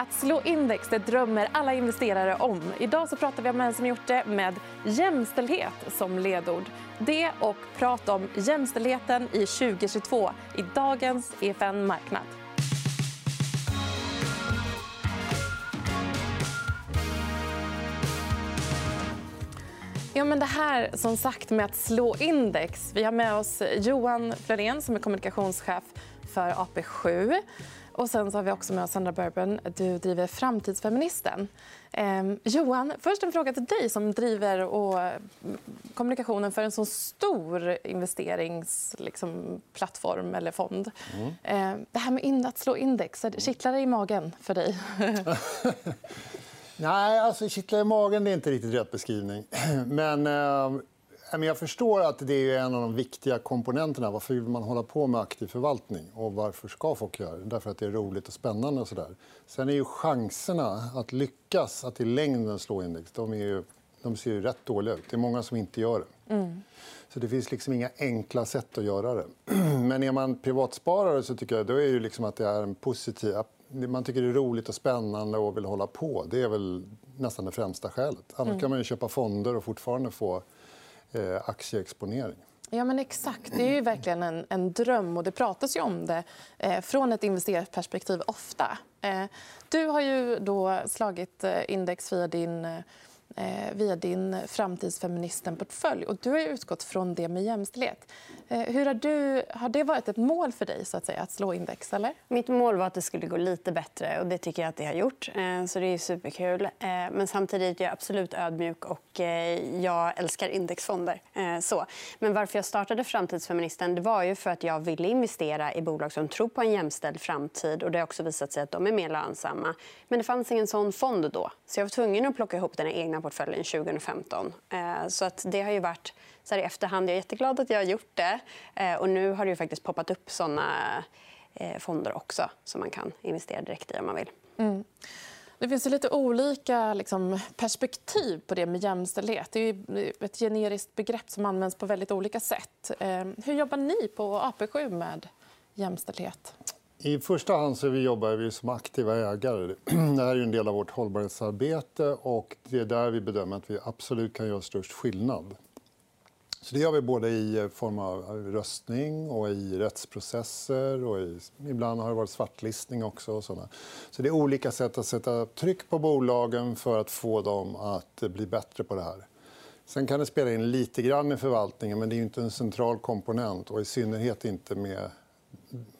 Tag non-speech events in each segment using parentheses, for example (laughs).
Att slå index det drömmer alla investerare om. Idag så pratar vi om en som gjort det med jämställdhet som ledord. Det och prat om jämställdheten i 2022 i dagens EFN Marknad. Ja, men det här som sagt med att slå index. Vi har med oss Johan Florén som är kommunikationschef för AP7. Och sen så har vi också med oss Sandra Burben. Du driver Framtidsfeministen. Eh, Johan, först en fråga till dig som driver och mm, kommunikationen för en så stor investeringsplattform liksom, eller fond. Mm. Eh, det här med att slå index, kittlar det i magen för dig? (laughs) Nej, alltså kittlar i magen det är inte riktigt rätt beskrivning. (clears throat) Men eh, jag förstår att det är en av de viktiga komponenterna. Varför vill man hålla på med aktiv förvaltning? Och varför ska folk göra det? Därför att det är roligt och spännande. Och så där. Sen är ju chanserna att lyckas att i längden slå index de, är ju, de ser ju rätt dåliga ut. Det är många som inte gör det. Mm. Så Det finns liksom inga enkla sätt att göra det. (clears throat) Men är man privatsparare så tycker jag då är det liksom att det är en positiv... Man tycker det är roligt och spännande och vill hålla på. Det är väl nästan det främsta skälet. Annars mm. kan man köpa fonder och fortfarande få Eh, aktieexponering. Ja, men exakt. Det är ju verkligen en, en dröm. och Det pratas ju om det eh, från ett investerarperspektiv ofta. Eh, du har ju då slagit eh, index via din eh, Eh, via din framtidsfeministen-portfölj. Och du har utgått från det med jämställdhet. Eh, hur har, du, har det varit ett mål för dig så att, säga, att slå index? Eller? Mitt mål var att det skulle gå lite bättre. och Det tycker jag att det har gjort. Eh, så Det är superkul. Men samtidigt är jag absolut ödmjuk och jag älskar indexfonder. Så. Men varför jag startade Framtidsfeministen det var ju för att jag ville investera i bolag som tror på en jämställd framtid. och Det har också visat sig att de är mer lönsamma. Men det fanns ingen sån fond då. Så jag var tvungen att plocka ihop den egna portföljen 2015. Eh, så att det har ju varit så här i efterhand. Jag är jätteglad att jag har gjort det. Eh, och nu har det ju faktiskt poppat upp såna eh, fonder också som man kan investera direkt i om man vill. Mm. Det finns lite olika liksom, perspektiv på det med jämställdhet. Det är ett generiskt begrepp som används på väldigt olika sätt. Hur jobbar ni på AP7 med jämställdhet? I första hand så vi jobbar vi som aktiva ägare. (clears throat) Det här är en del av vårt hållbarhetsarbete. och Det är där vi bedömer att vi absolut kan göra störst skillnad. Så det gör vi både i eh, form av eh, röstning och i rättsprocesser. Och i, ibland har det varit svartlistning också. Och såna. Så det är olika sätt att sätta tryck på bolagen för att få dem att eh, bli bättre på det här. Sen kan det spela in lite grann i förvaltningen, men det är inte en central komponent. och I synnerhet inte med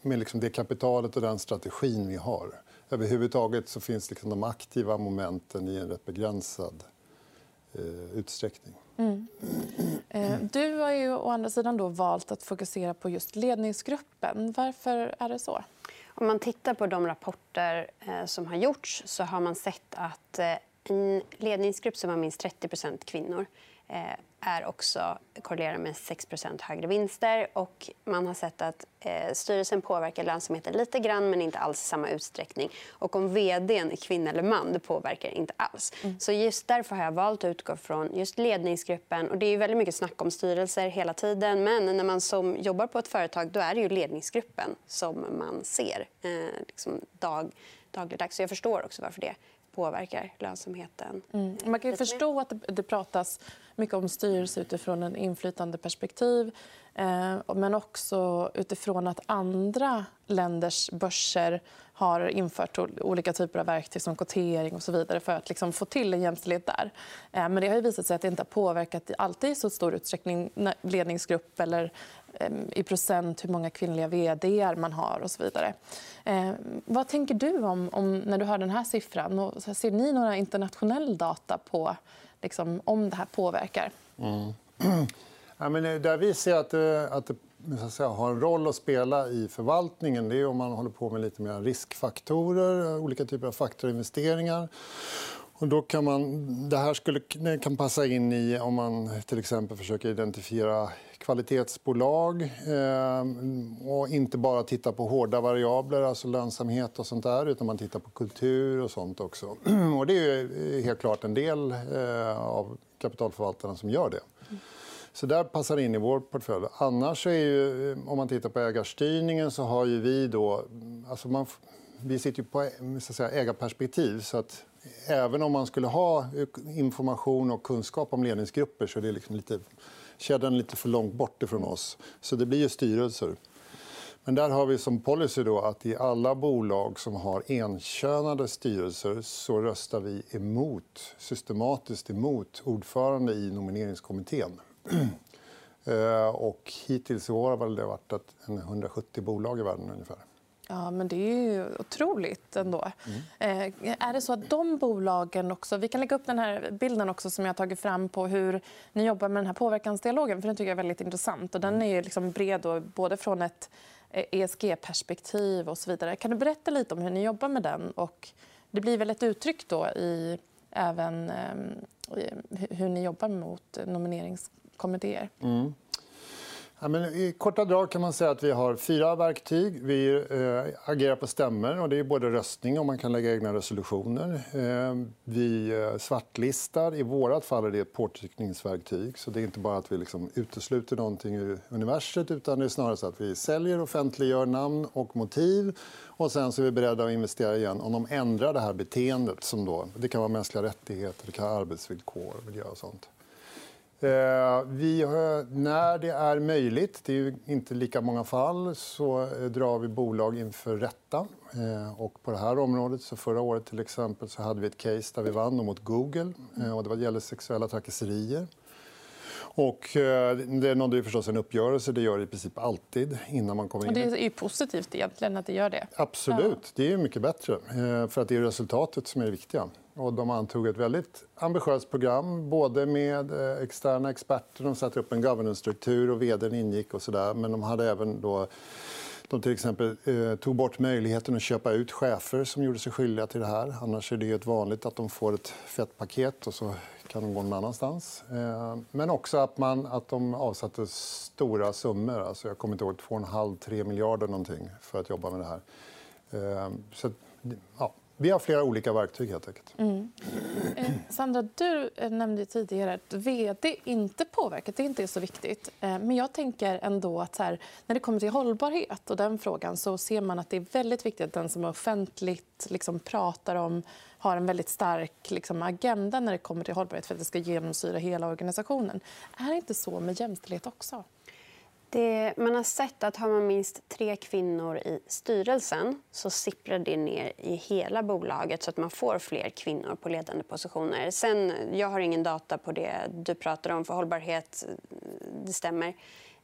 med liksom det kapitalet och den strategin vi har. Överhuvudtaget så finns liksom de aktiva momenten i en rätt begränsad eh, utsträckning. Mm. Eh, du har ju å andra sidan då valt att fokusera på just ledningsgruppen. Varför är det så? Om man tittar på de rapporter eh, som har gjorts så har man sett att eh, en ledningsgrupp som har minst 30% kvinnor är också korrelerar med 6% högre vinster. Och man har sett att eh, styrelsen påverkar lönsamheten lite grann men inte alls i samma utsträckning. Och om vd är kvinna eller man det påverkar inte alls. Mm. Så just därför har jag valt att utgå från just ledningsgruppen. Och det är väldigt mycket snack om styrelser hela tiden. Men när man som jobbar på ett företag då är det ju ledningsgruppen som man ser eh, liksom dag, dagligdags. Så jag förstår också varför det påverkar lönsamheten. Mm. Man kan förstå att det pratas mycket om styrelse utifrån en inflytandeperspektiv eh, men också utifrån att andra länders börser har infört olika typer av verktyg som kvotering och så vidare för att liksom få till en jämställdhet där. Eh, men det har visat sig att det inte har påverkat alltid i så stor utsträckning ledningsgrupp eller Eh, i procent hur många kvinnliga vd man har och så vidare. Eh, vad tänker du om, om, när du hör den här siffran? Och, ser ni några internationell data på liksom, om det här påverkar? Mm. (clears throat) Ja, men eh, där vi ser att det, att det säga, har en roll att spela i förvaltningen det är om man håller på med lite mer riskfaktorer, olika typer av faktorinvesteringar. Och då kan man, det här skulle, kan passa in i om man till exempel försöker identifiera kvalitetsbolag eh, och inte bara titta på hårda variabler, alltså lönsamhet och sånt där, utan man tittar på kultur och sånt också. (clears throat) Och det är eh, helt klart en del eh, av kapitalförvaltarna som gör det. Så där passar det in i vår portfölj. Annars är ju, om man tittar på ägarstyrningen så har ju vi då... Alltså man, vi sitter ju på så att säga, ägarperspektiv. Så att även om man skulle ha information och kunskap om ledningsgrupper så är det liksom lite, kedjan lite för långt bort ifrån oss. Så det blir ju styrelser. Men där har vi som policy då att i alla bolag som har enkönade styrelser så röstar vi emot, systematiskt emot ordförande i nomineringskommittén. (clears throat) Eh, och hittills i år har det varit 170 bolag i världen. ungefär. Ja, men det är ju otroligt ändå. Mm. Eh, är det så att de bolagen också... Vi kan lägga upp den här bilden också som jag har tagit fram på hur ni jobbar med den här påverkansdialogen. För den tycker jag är väldigt intressant. Och den är liksom bred, då, både från ett ESG-perspektiv och så vidare. Kan du berätta lite om hur ni jobbar med den? Och det blir väl ett uttryck då i även eh, hur ni jobbar mot nomineringskommittéer? Mm. Ja, men I korta drag kan man säga att vi har fyra verktyg. Vi eh, agerar på stämmer. Och det är både röstning och man kan lägga egna resolutioner. Eh, vi eh, svartlistar. I vårt fall är det ett påtryckningsverktyg. Så det är inte bara att vi liksom utesluter någonting ur universet utan det är snarare så att vi säljer, offentliggör namn och motiv. Och sen så är vi beredda att investera igen om de ändrar det här beteendet. Som då, det kan vara mänskliga rättigheter, det kan vara arbetsvillkor, miljö och sånt. Eh, vi, när det är möjligt, det är inte lika många fall, så eh, drar vi bolag inför rätta. Eh, och på det här området, så förra året till exempel, så hade vi ett case där vi vann mot Google. Och det gäller sexuella trakasserier. Och det nådde förstås en uppgörelse. Det gör det i princip alltid innan man kommer in. Och det är positivt egentligen att det gör det. Absolut. Det är mycket bättre. För att det är resultatet som är det viktiga. Och de antog ett väldigt ambitiöst program både med eh, externa experter. De satte upp en governance-struktur och vd ingick. och så där. Men de hade även då de till exempel eh, tog bort möjligheten att köpa ut chefer som gjorde sig skyldiga till det här. Annars är det ett vanligt att de får ett fett paket och så kan de gå någon annanstans. Eh, men också att, man, att de avsatte stora summor. Alltså jag kommer inte ihåg, 2,5-3 miljarder någonting för att jobba med det här. Eh, så, ja, vi har flera olika verktyg. helt enkelt. Mm. Eh, Sandra, du eh, nämnde tidigare att vd inte påverkar. Det inte är så viktigt. Eh, men jag tänker ändå att här, när det kommer till hållbarhet och den frågan så ser man att det är väldigt viktigt att den som offentligt liksom, pratar om har en väldigt stark liksom, agenda när det kommer till hållbarhet för att det ska genomsyra hela organisationen. Är det inte så med jämställdhet också? Det, man har sett att har man minst tre kvinnor i styrelsen så sipprar det ner i hela bolaget så att man får fler kvinnor på ledande positioner. Sen, jag har ingen data på det du pratar om för hållbarhet. Det stämmer.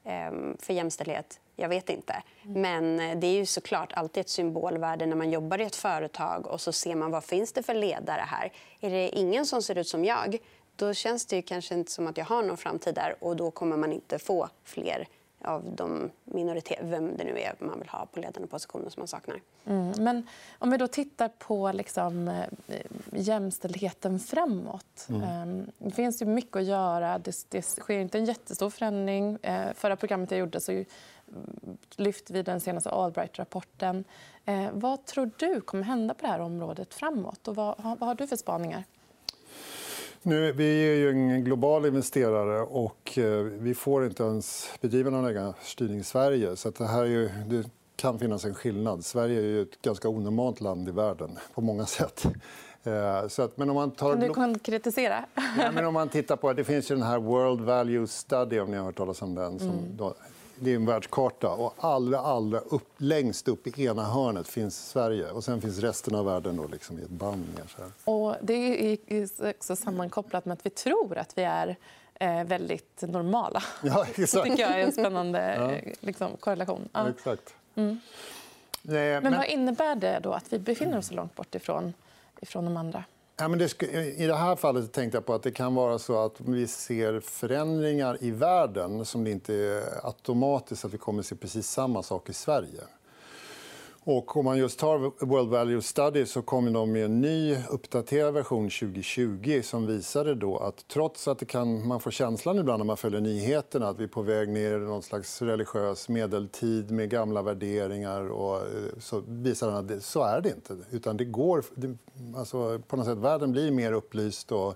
Ehm, för jämställdhet, jag vet inte. Mm. Men det är ju såklart alltid ett symbolvärde när man jobbar i ett företag och så ser man vad finns det för ledare här. Är det ingen som ser ut som jag, då känns det kanske inte som att jag har någon framtid där och då kommer man inte få fler av de minoriteter, vem det nu är man vill ha på ledande positioner som man saknar. Mm. Men om vi då tittar på liksom, eh, jämställdheten framåt. Mm. Eh, det finns ju mycket att göra. Det, det sker inte en jättestor förändring. Eh, förra programmet jag gjorde så mm, lyfte vi den senaste Allbright-rapporten. Eh, vad tror du kommer hända på det här området framåt? Och vad, vad har du för spaningar? Nu, vi är ju en global investerare och eh, vi får inte ens bedriva någon egen styrning i Sverige. Så det, här är ju, det kan finnas en skillnad. Sverige är ju ett ganska onormalt land i världen på många sätt. Eh, så att, men om man tar... Kan du konkretisera? Ja, men om man tittar på, det finns ju den här World Value Study, om ni har hört talas om den. Som mm. Det är en världskarta. Och allra, allra upp, längst upp i ena hörnet finns Sverige. Och sen finns resten av världen då liksom i ett band. Och det är också sammankopplat med att vi tror att vi är eh, väldigt normala. Ja, (laughs) exakt. Det tycker jag är en spännande (laughs) ja. liksom, korrelation. Ja. exakt. Mm. Nej, men... men vad innebär det då att vi befinner oss så långt bort ifrån, ifrån de andra? Ja, men det, I det här fallet tänkte jag på att det kan vara så att vi ser förändringar i världen som det inte är automatiskt att vi kommer att se precis samma sak i Sverige. Och om man just tar World Value Study så kom de med en ny uppdaterad version 2020 som visade då att trots att det kan, man får känslan ibland när man följer nyheterna att vi är på väg ner i någon slags religiös medeltid med gamla värderingar och, eh, så visar den att det, så är det inte. Utan det går, det, alltså, på något sätt, världen blir mer upplyst och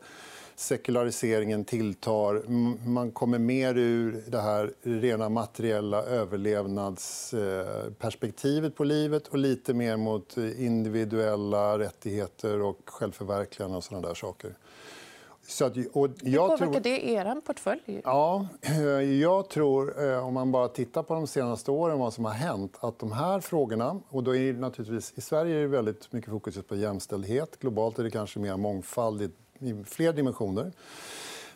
sekulariseringen tilltar. Man kommer mer ur det här rena materiella överlevnadsperspektivet på livet och lite mer mot individuella rättigheter och självförverkligande och såna där saker. Så att, och jag Hur påverkar tror... det er portfölj? Ja, (clears throat) jag tror, eh, om man bara tittar på de senaste åren vad som har hänt, att de här frågorna... Och då är naturligtvis, I Sverige är det väldigt mycket fokus på jämställdhet. Globalt är det kanske mer mångfald i, i fler dimensioner.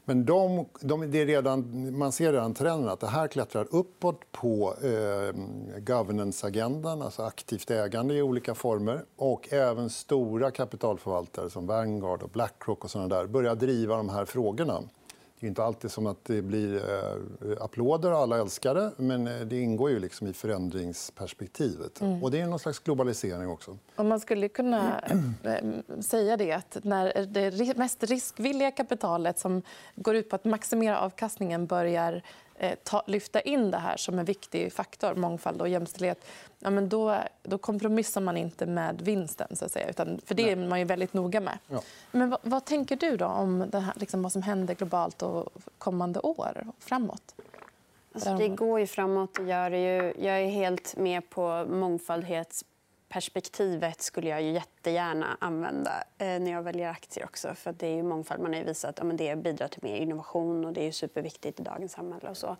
Men de, de, det är redan, man ser redan trenden att det här klättrar uppåt på eh, governance-agendan, alltså aktivt ägande i olika former. Och även stora kapitalförvaltare som Vanguard och Blackrock och såna där börjar driva de här frågorna. Det är inte alltid som att det blir eh, applåder och alla älskar det. Men eh, det ingår ju liksom i förändringsperspektivet. Mm. Och det är någon slags globalisering också. Och man skulle kunna äh, (clears throat) säga det att när det mest riskvilliga kapitalet som går ut på att maximera avkastningen börjar Eh, ta, lyfta in det här som en viktig faktor, mångfald och jämställdhet, ja, men då, då kompromissar man inte med vinsten. Så att säga, utan, för Det är man ju väldigt noga med. Ja. Men vad, vad, tänker du då om det här, liksom vad som händer globalt och kommande år framåt? Alltså, det går ju framåt. Gör det ju. Jag är helt med på mångfaldhets perspektivet skulle jag ju jättegärna använda eh, när jag väljer aktier också. För det är ju mångfald. Man har visat att det bidrar till mer innovation och det är superviktigt i dagens samhälle. Och så.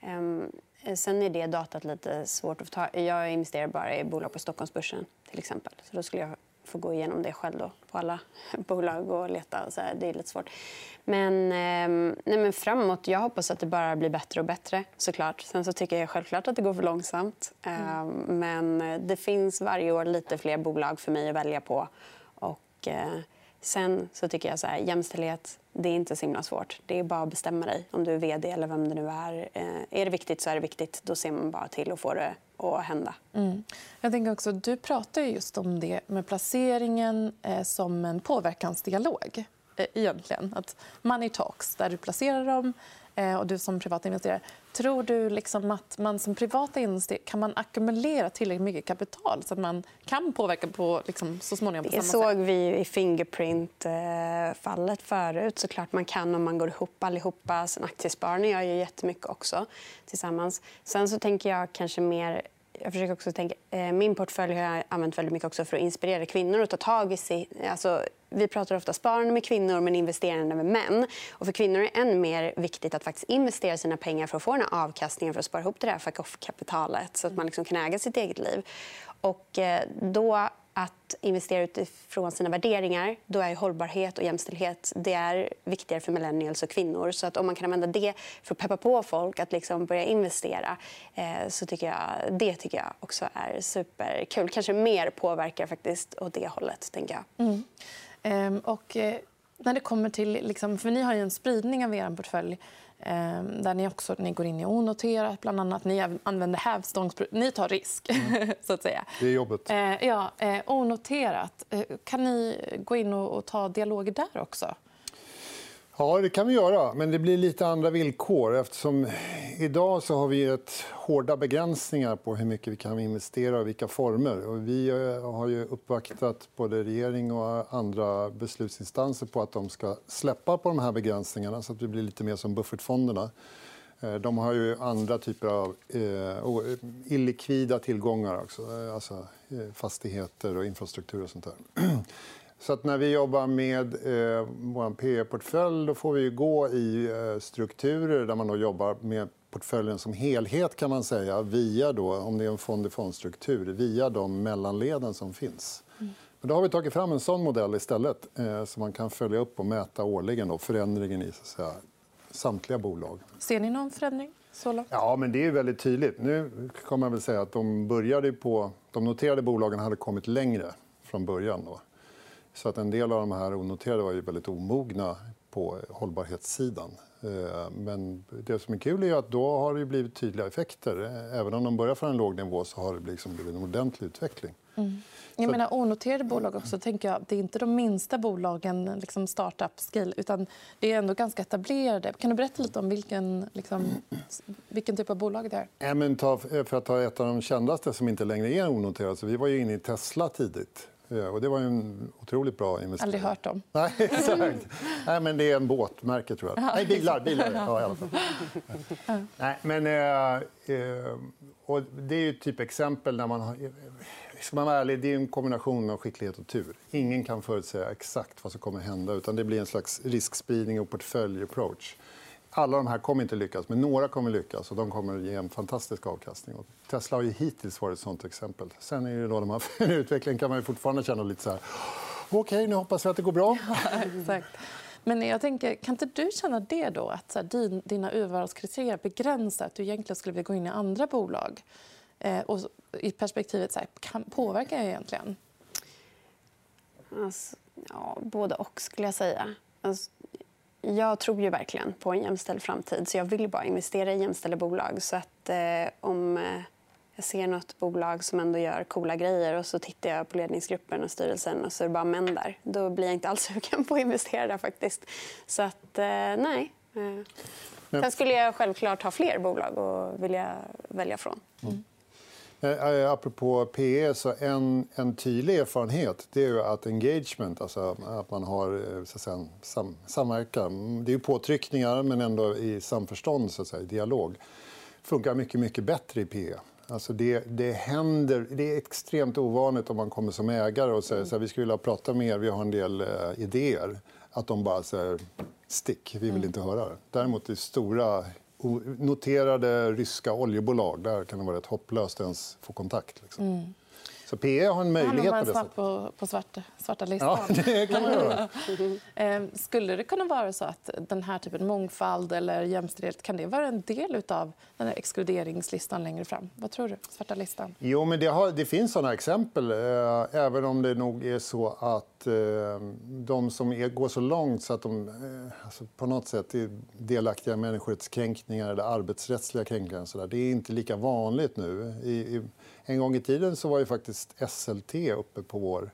Ehm, eh, sen är det datat lite svårt att ta. Jag investerar bara i bolag på Stockholmsbörsen till exempel. Så då skulle jag få gå igenom det själv då, på alla (laughs) bolag och leta. Och så här. Det är lite svårt. Men, eh, nej, men framåt, jag hoppas att det bara blir bättre och bättre. såklart. Sen så tycker jag självklart att det går för långsamt. Eh, Men det finns varje år lite fler bolag för mig att välja på. Och, eh, sen så tycker jag så här, jämställdhet det är inte så himla svårt. Det är bara att bestämma dig om du är vd eller vem det nu är. Eh, är det viktigt så är det viktigt. Då ser man bara till att få det att hända. Mm. Jag tänker också, du pratar just om det med placeringen eh, som en påverkansdialog. Eh, egentligen. Att money talks, där du placerar dem och du som privatinvesterare. Tror du liksom att man som privata investerare kan man ackumulera tillräckligt mycket kapital så att man kan påverka på, liksom, så småningom på Det såg vi i Fingerprint-fallet förut. Såklart man kan om man går ihop allihopa. Sen aktiesparande gör ju jättemycket också tillsammans. Sen så tänker jag kanske mer jag försöker också tänka, eh, min portfölj har jag använt väldigt mycket också för att inspirera kvinnor att ta tag i sig. Alltså, vi pratar ofta sparande med kvinnor men investerande med män. Och för kvinnor är det än mer viktigt att faktiskt investera sina pengar för att få den här avkastningen för att spara ihop det där fuck-off-kapitalet så att man liksom kan äga sitt eget liv. Och eh, då att investera utifrån sina värderingar, då är hållbarhet och jämställdhet det är viktigare för millennials och kvinnor. Så att om man kan använda det för att peppa på folk att liksom börja investera eh, så tycker jag, det tycker jag också är superkul. Kanske mer påverkar faktiskt åt det hållet. tänker jag. Mm. Ehm, och, eh, när det kommer till... Liksom, för ni har ju en spridning av er portfölj Ehm, där ni också ni går in i onoterat, bland annat. Ni använder hävstångs... Ni tar risk, mm. (laughs) så att säga. Det är jobbet. Eh, ja, eh, onoterat. Kan ni gå in och ta dialoger där också? Ja, det kan vi göra. Men det blir lite andra villkor. eftersom Idag så har vi ett hårda begränsningar på hur mycket vi kan investera och vilka former. Och vi eh, har ju uppvaktat både regering och andra beslutsinstanser på att de ska släppa på de här begränsningarna så att det blir lite mer som buffertfonderna. Eh, de har ju andra typer av eh, illikvida tillgångar också, eh, alltså fastigheter och infrastruktur och sånt där. (clears throat) Så att när vi jobbar med eh, vår PE-portfölj får vi gå i eh, strukturer där man då jobbar med portföljen som helhet kan man säga via, då, om det är en fond-i-fond-struktur, via de mellanleden som finns. Mm. Men då har vi tagit fram en sån modell istället eh, så man kan följa upp och mäta årligen då, förändringen i så säga, samtliga bolag. Ser ni någon förändring? Ja, men det är väldigt tydligt. Nu kan man väl säga att de började på... De noterade bolagen hade kommit längre från början. Då. Så att en del av de här onoterade var ju väldigt omogna på hållbarhetssidan. Eh, men det som är kul är att då har det blivit tydliga effekter. Även om de börjar från en låg nivå så har det liksom blivit en ordentlig utveckling. Mm. Jag menar, onoterade bolag också, tänker jag, det är inte de minsta bolagen, liksom startup scale, utan det är ändå ganska etablerade. Kan du berätta lite om vilken, liksom, vilken typ av bolag det är? Ja, men ta, för att ta ett av de kändaste som inte längre är onoterade. vi var ju inne i Tesla tidigt. Och det var en otroligt bra investering. Aldrig hört om. (laughs) Nej, exakt. Nej, men det är en båtmärke, tror jag. Nej, bilar. bilar. Ja, i alla fall. Nej, men, eh, eh, och det är ju ett typexempel när man har... Ska man vara ärlig, det är en kombination av skicklighet och tur. Ingen kan förutsäga exakt vad som kommer hända. utan Det blir en slags riskspridning och portföljapproach. Alla de här kommer inte lyckas, men några kommer lyckas. och De kommer ge en fantastisk avkastning. Och Tesla har ju hittills varit ett sånt exempel. Sen är det då de här (laughs) utvecklingen kan man ju fortfarande känna lite så här... Okej, okay, nu hoppas vi att det går bra. (laughs) Ja, exakt. Men jag tänker, kan inte du känna det då? Att så här, din, dina urvalskriterier begränsar att du egentligen skulle vilja gå in i andra bolag? Eh, och I perspektivet, så här, kan, påverkar jag egentligen? Alltså, ja, både och, skulle jag säga. Alltså, jag tror ju verkligen på en jämställd framtid. så Jag vill bara investera i jämställda bolag. Så att, eh, om eh, jag ser nåt bolag som ändå gör coola grejer och så tittar jag på ledningsgruppen och styrelsen och så är det bara män där. Då blir jag inte alls (laughs) sugen på att investera där. faktiskt. Så att, eh, nej. Eh. Sen skulle jag självklart ha fler bolag att vilja välja från. Mm. Eh, apropå PE, så en, en tydlig erfarenhet det är att engagement, alltså att man har eh, så att säga, sam, samverkan. Det är påtryckningar, men ändå i samförstånd, så att säga, i dialog funkar mycket, mycket bättre i PE. Alltså det, det, händer, det är extremt ovanligt om man kommer som ägare och säger att vi skulle vilja prata mer, vi har en del idéer. Att de bara säger stick, vi vill mm. inte höra det. Däremot i stora noterade ryska oljebolag där kan det vara rätt hopplöst att ens få kontakt. Liksom. Mm. Så PE har en möjlighet på det sättet. på, på svarta, svarta listan. Ja, (laughs) det kan man göra. (laughs) Ehm, skulle det kunna vara så att den här typen av mångfald eller jämställdhet kan det vara en del av den här exkluderingslistan längre fram? Vad tror du? Svarta listan? Jo, men det, har, det finns såna exempel. Eh, även om det nog är så att eh, de som är, går så långt så att de eh, alltså på något sätt är delaktiga i människorättskränkningar eller arbetsrättsliga kränkningar. Så där. Det är inte lika vanligt nu. I, i, en gång i tiden så var ju faktiskt SLT uppe på vår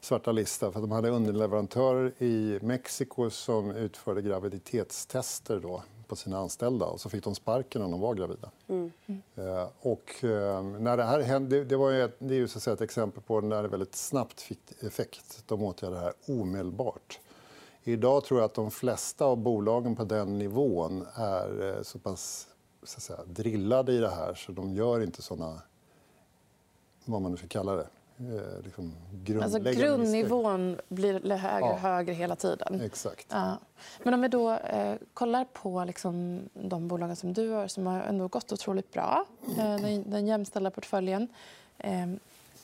svarta lista. för De hade underleverantörer i Mexiko som utförde graviditetstester då på sina anställda. och Så fick de sparken om de var gravida. Mm. Mm. Och, eh, när det, här hände, det, var ett, det är ju så ett exempel på när det väldigt snabbt fick effekt. De åtgärdade det här omedelbart. Idag tror jag att de flesta av bolagen på den nivån är eh, så pass så att säga, drillade i det här så de gör inte såna vad man nu ska kalla det. Eh, liksom alltså, grundnivån blir högre och högre hela tiden. Exakt. Ja. Men om vi då eh, kollar på liksom, de bolagen som du har som har ändå gått otroligt bra, eh, den, den jämställda portföljen. Eh,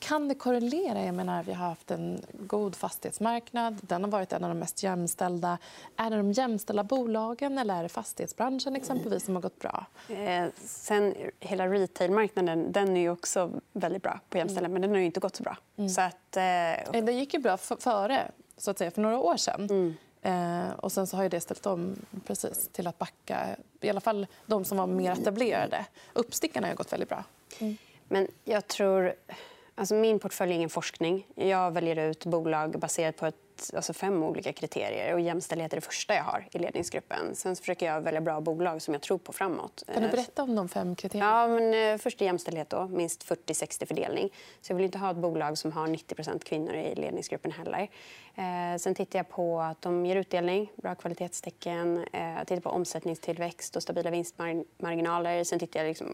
kan det korrelera? Jag menar, vi har haft en god fastighetsmarknad. Den har varit en av de mest jämställda. Är det de jämställda bolagen eller är det fastighetsbranschen exempelvis som har gått bra? Eh, sen, hela retailmarknaden den är ju också väldigt bra på jämställda, mm. men den har inte gått så bra. Mm. Så att, eh... eh det gick ju bra före, så att säga, för några år sedan. Mm. Eh, och sen så har det ställt om precis, till att backa. I alla fall de som var mer etablerade. Uppstickarna har gått väldigt bra. Mm. Men jag tror... Alltså min portfölj är ingen forskning. Jag väljer ut bolag baserat på ett, alltså fem olika kriterier. Och jämställdhet är det första jag har i ledningsgruppen. Sen försöker jag välja bra bolag som jag tror på framåt. Kan du eh, berätta om de fem kriterierna? Ja, men, eh, först är jämställdhet. Då, minst 40-60 fördelning. Så jag vill inte ha ett bolag som har 90% kvinnor i ledningsgruppen heller. Eh, sen tittar jag på att de ger utdelning, bra kvalitetstecken. Eh, jag tittar på omsättningstillväxt och stabila vinstmarginaler. Sen tittar jag liksom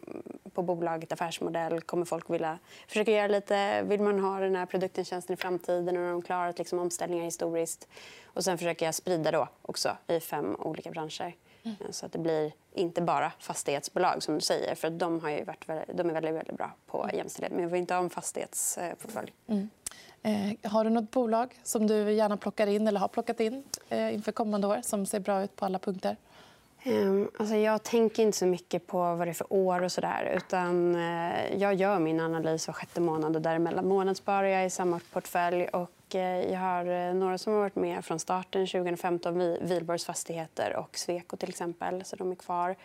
på bolaget, affärsmodell. Kommer folk vilja försöka göra lite... Vill man ha den här produkten, tjänsten i framtiden? Har de klarat liksom omställningar historiskt? Och sen försöker jag sprida då också i fem olika branscher. Mm. Så att det blir inte bara fastighetsbolag, som du säger. För de, har ju varit, de är väldigt, väldigt bra på jämställdhet. Men vi vill inte ha en fastighetsportfölj. Mm. Eh, har du nåt bolag som du gärna plockar in eller har plockat in eh, inför kommande år som ser bra ut på alla punkter? Um, alltså jag tänker inte så mycket på vad det är för år. och så där, utan uh, Jag gör min analys var sjätte månad. och Däremellan månadssparar jag i samma portfölj. Och, jag har uh, några som har varit med från starten 2015. Wihlborgs Fastigheter och Sweco, till exempel. Så de är kvar.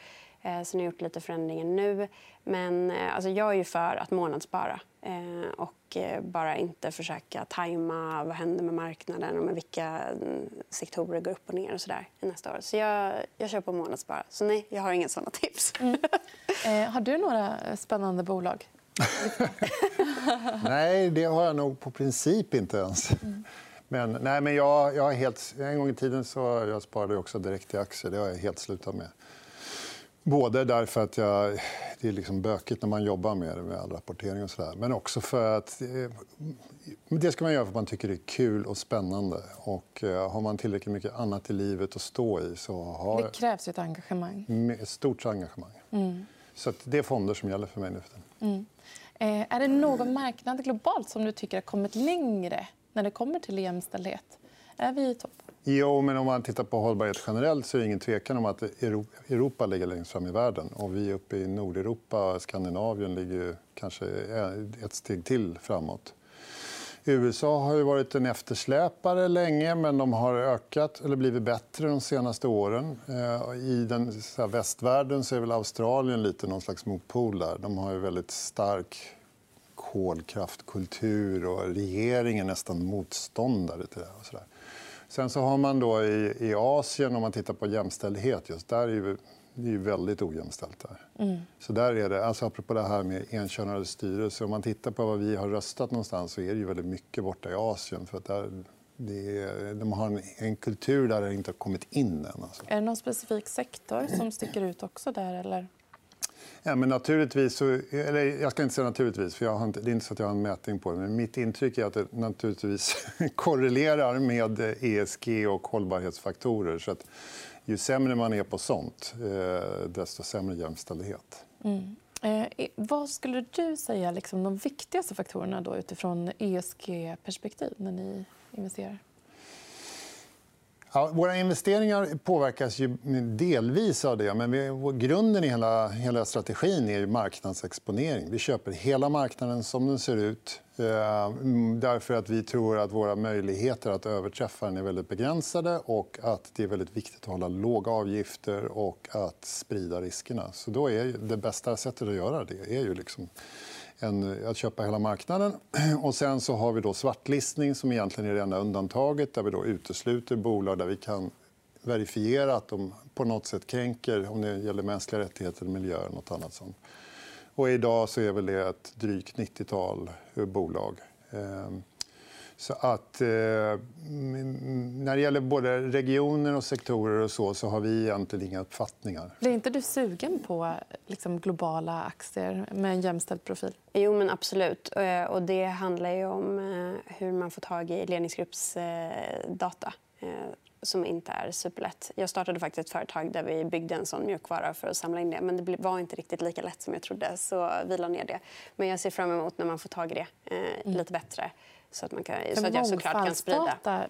Eh, sen har jag gjort lite förändringar nu. Men eh, alltså, jag är ju för att månadsspara eh, och bara inte försöka tajma vad händer med marknaden och med vilka mm, sektorer går upp och ner och så där nästa år. Så jag, jag kör på månadsspara. Så nej, jag har inga såna tips. Mm. (laughs) Eh, har du några spännande bolag (laughs) nej, det har jag nog på princip inte ens. Men, nej, men jag, jag helt, en gång i tiden så jag sparade jag också direkt i aktier. Det har jag helt slutat med. Både därför att jag, det är liksom bökigt när man jobbar med det, med all rapportering och så där. Men också för att eh, det ska man göra för att man tycker det är kul och spännande. Och eh, har man tillräckligt mycket annat i livet att stå i så har... Det krävs ett engagemang. Ett stort engagemang. Mm. Så det är fonder som gäller för mig nu för mm. eh, Är det någon marknad globalt som du tycker har kommit längre när det kommer till jämställdhet? Är vi i topp? Jo, men om man tittar på hållbarhet generellt så är det ingen tvekan om att Europa ligger längst fram i världen. Och vi uppe i Nordeuropa, Skandinavien, ligger kanske ett steg till framåt. USA har ju varit en eftersläpare länge, men de har ökat eller blivit bättre de senaste åren. Eh, I den så västvärlden så är väl Australien lite någon slags motpol. Där. De har ju väldigt stark kolkraftkultur och regeringen är nästan motståndare till det. Och så där. Sen så har man då i, i Asien, om man tittar på jämställdhet, just där är ju, det är väldigt ojämställt. Där. Mm. Så där är det, alltså apropå det här med enkönade styrelser, om man tittar på vad vi har röstat någonstans så är det ju väldigt mycket borta i Asien. För att där, är, de har en, en, kultur där det inte har kommit in än. Alltså. Är det någon specifik sektor som sticker ut också där? Eller? Ja, men naturligtvis, så, eller jag ska inte säga naturligtvis, för jag har inte, det är inte så att jag har en mätning på det. Men mitt intryck är att det naturligtvis (laughs) korrelerar med ESG och hållbarhetsfaktorer. Så att ju sämre man är på sånt, eh, desto sämre jämställdhet. Mm. Eh, vad skulle du säga är liksom de viktigaste faktorerna då, utifrån ESG-perspektiv när ni investerar? Ja, våra investeringar påverkas ju delvis av det. Men vi, grunden i hela, hela strategin är marknadsexponering. Vi köper hela marknaden som den ser ut Eh, mm, därför att vi tror att våra möjligheter att överträffa den är väldigt begränsade och att det är väldigt viktigt att hålla låga avgifter och att sprida riskerna. Så då är det bästa sättet att göra det är ju liksom en, att köpa hela marknaden. (clears throat) Och sen så har vi då svartlistning som egentligen är det enda undantaget där vi då utesluter bolag där vi kan verifiera att de på något sätt kränker om det gäller mänskliga rättigheter, miljö eller något annat sånt. Och idag så är väl det ett drygt 90-tal bolag. Ehm, så att, eh, när det gäller både regioner och sektorer och så, så har vi egentligen inga uppfattningar. Blir inte du sugen på liksom, globala aktier med en jämställd profil? Jo, men absolut. Eh, och det handlar ju om eh, hur man får tag i ledningsgruppsdata eh, som inte är superlätt. Jag startade faktiskt ett företag där vi byggde en sån mjukvara för att samla in det. Men det var inte riktigt lika lätt som jag trodde, så vi la ner det. Men jag ser fram emot när man får tag i det mm. lite bättre. Så att, man kan, så att jag såklart kan sprida.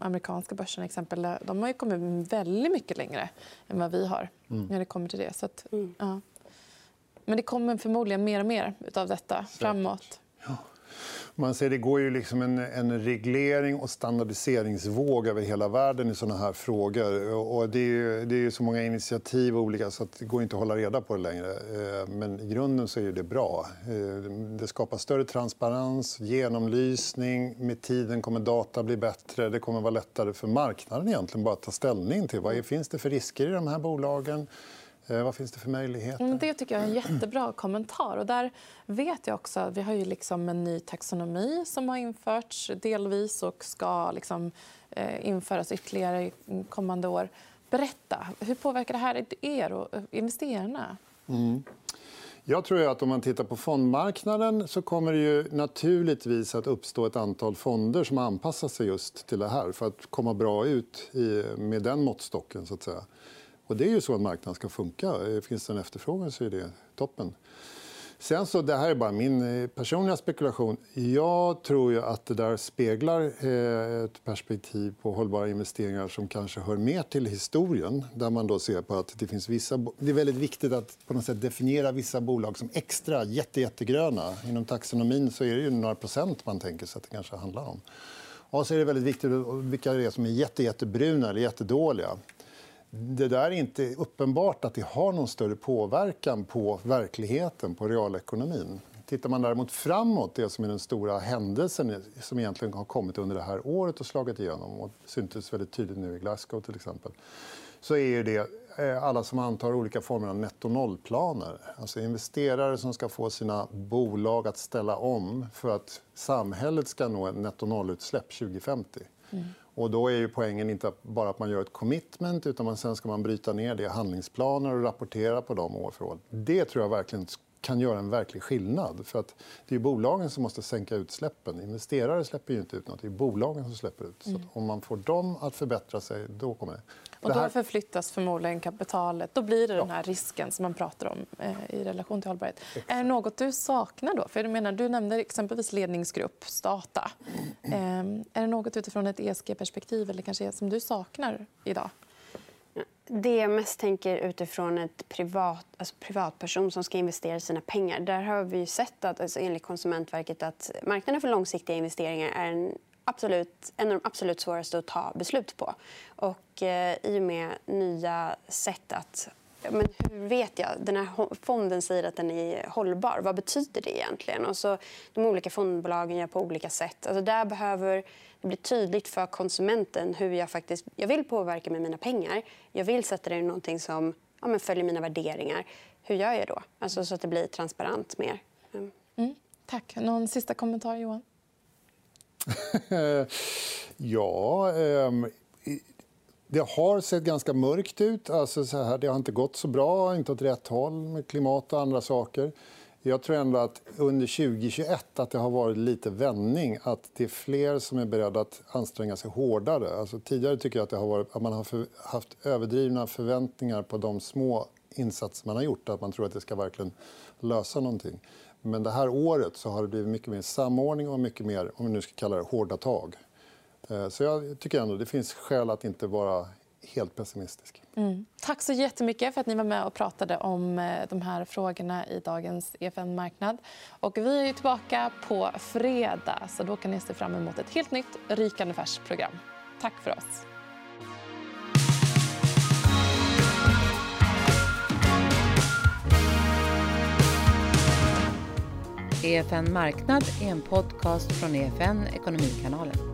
amerikanska börsen exempel, de har ju kommit väldigt mycket längre än vad vi har. Mm. när det kommer till det. Så att, mm. ja. Men det kommer förmodligen mer och mer av detta Säkert. framåt. Ja. Man ser, det går ju liksom en, en reglering och standardiseringsvåg över hela världen i såna här frågor. Och det, är, det är så många initiativ och olika så att det går inte att hålla reda på det längre. Eh, men i grunden så är det bra. Eh, det skapar större transparens, genomlysning. Med tiden kommer data bli bättre. Det kommer vara lättare för marknaden egentligen bara att ta ställning till vad finns det för risker i de här bolagen. Eh, vad finns det för möjligheter? Det tycker jag är en jättebra kommentar. Och där vet jag också Vi har ju liksom en ny taxonomi som har införts delvis och ska liksom, eh, införas ytterligare kommande år. Berätta. Hur påverkar det här er och investerarna? Mm. Jag tror att om man tittar på fondmarknaden så kommer det ju naturligtvis att uppstå ett antal fonder som anpassar sig just till det här för att komma bra ut med den måttstocken. Så att säga. Och det är ju så att marknaden ska funka. Eh, finns det en efterfrågan så är det toppen. Sen så, det här är bara min eh, personliga spekulation. Jag tror ju att det där speglar eh, ett perspektiv på hållbara investeringar som kanske hör mer till historien. Där man då ser på att det finns vissa... Det är väldigt viktigt att på något sätt definiera vissa bolag som extra jätte, jättegröna. Inom taxonomin så är det ju några procent man tänker sig att det kanske handlar om. Och så är det väldigt viktigt vilka det är som är jätte, jättebruna eller jättedåliga det där är inte uppenbart att det har någon större påverkan på verkligheten, på realekonomin. Tittar man däremot framåt, det som är den stora händelsen som egentligen har kommit under det här året och slagit igenom och syntes väldigt tydligt nu i Glasgow till exempel så är det eh, alla som antar olika former av netto-noll-planer. Alltså investerare som ska få sina bolag att ställa om för att samhället ska nå netto-noll-utsläpp 2050. Mm. Och då är ju poängen inte bara att man gör ett commitment utan man sen ska man bryta ner det i handlingsplaner och rapportera på dem år för år. Det tror jag verkligen kan göra en verklig skillnad. För att det är bolagen som måste sänka utsläppen. Investerare släpper ju inte ut något. Det är bolagen som släpper ut. Mm. Så om man får dem att förbättra sig, då kommer det. Och då förflyttas förmodligen kapitalet. Då blir det den här risken som man pratar om eh, i relation till hållbarhet. Exakt. Är det något du saknar? då? För jag menar, du nämnde exempelvis ledningsgrupp, Stata. Eh, är det något utifrån ett ESG-perspektiv eller kanske som du saknar idag? Det jag mest tänker utifrån ett privat, alltså privatperson som ska investera sina pengar. Där har vi sett att, alltså enligt Konsumentverket att marknaden för långsiktiga investeringar är en, absolut, en av de absolut svåraste att ta beslut på. Och, eh, I och med nya sätt att men hur vet jag? Den här fonden säger att den är hållbar. Vad betyder det egentligen? Och så, de olika fondbolagen gör på olika sätt. Alltså där behöver det bli tydligt för konsumenten hur jag faktiskt jag vill påverka med mina pengar. Jag vill sätta det i någonting som ja, men följer mina värderingar. Hur gör jag då? Alltså så att det blir transparent mer. Mm. Mm, tack. Någon sista kommentar, Johan? (laughs) ja... Um det har sett ganska mörkt ut. Alltså så här, det har inte gått så bra, inte åt rätt håll med klimat och andra saker. Jag tror ändå att under 2021 att det har varit lite vändning. Att det är fler som är beredda att anstränga sig hårdare. Alltså, tidigare tycker jag att, det har varit, att man har för, haft överdrivna förväntningar på de små insatser man har gjort. Att man tror att det ska verkligen lösa någonting. Men det här året så har det blivit mycket mer samordning och mycket mer om vi nu ska kalla det hårda tag. Eh, så jag tycker ändå det finns skäl att inte vara helt pessimistisk. Mm. Tack så jättemycket för att ni var med och pratade om eh, de här frågorna i dagens EFN-marknad. Och vi är tillbaka på fredag, så då kan ni se fram emot ett helt nytt rykande färskt program. Tack för oss. EFN Marknad är en podcast från EFN Ekonomikanalen.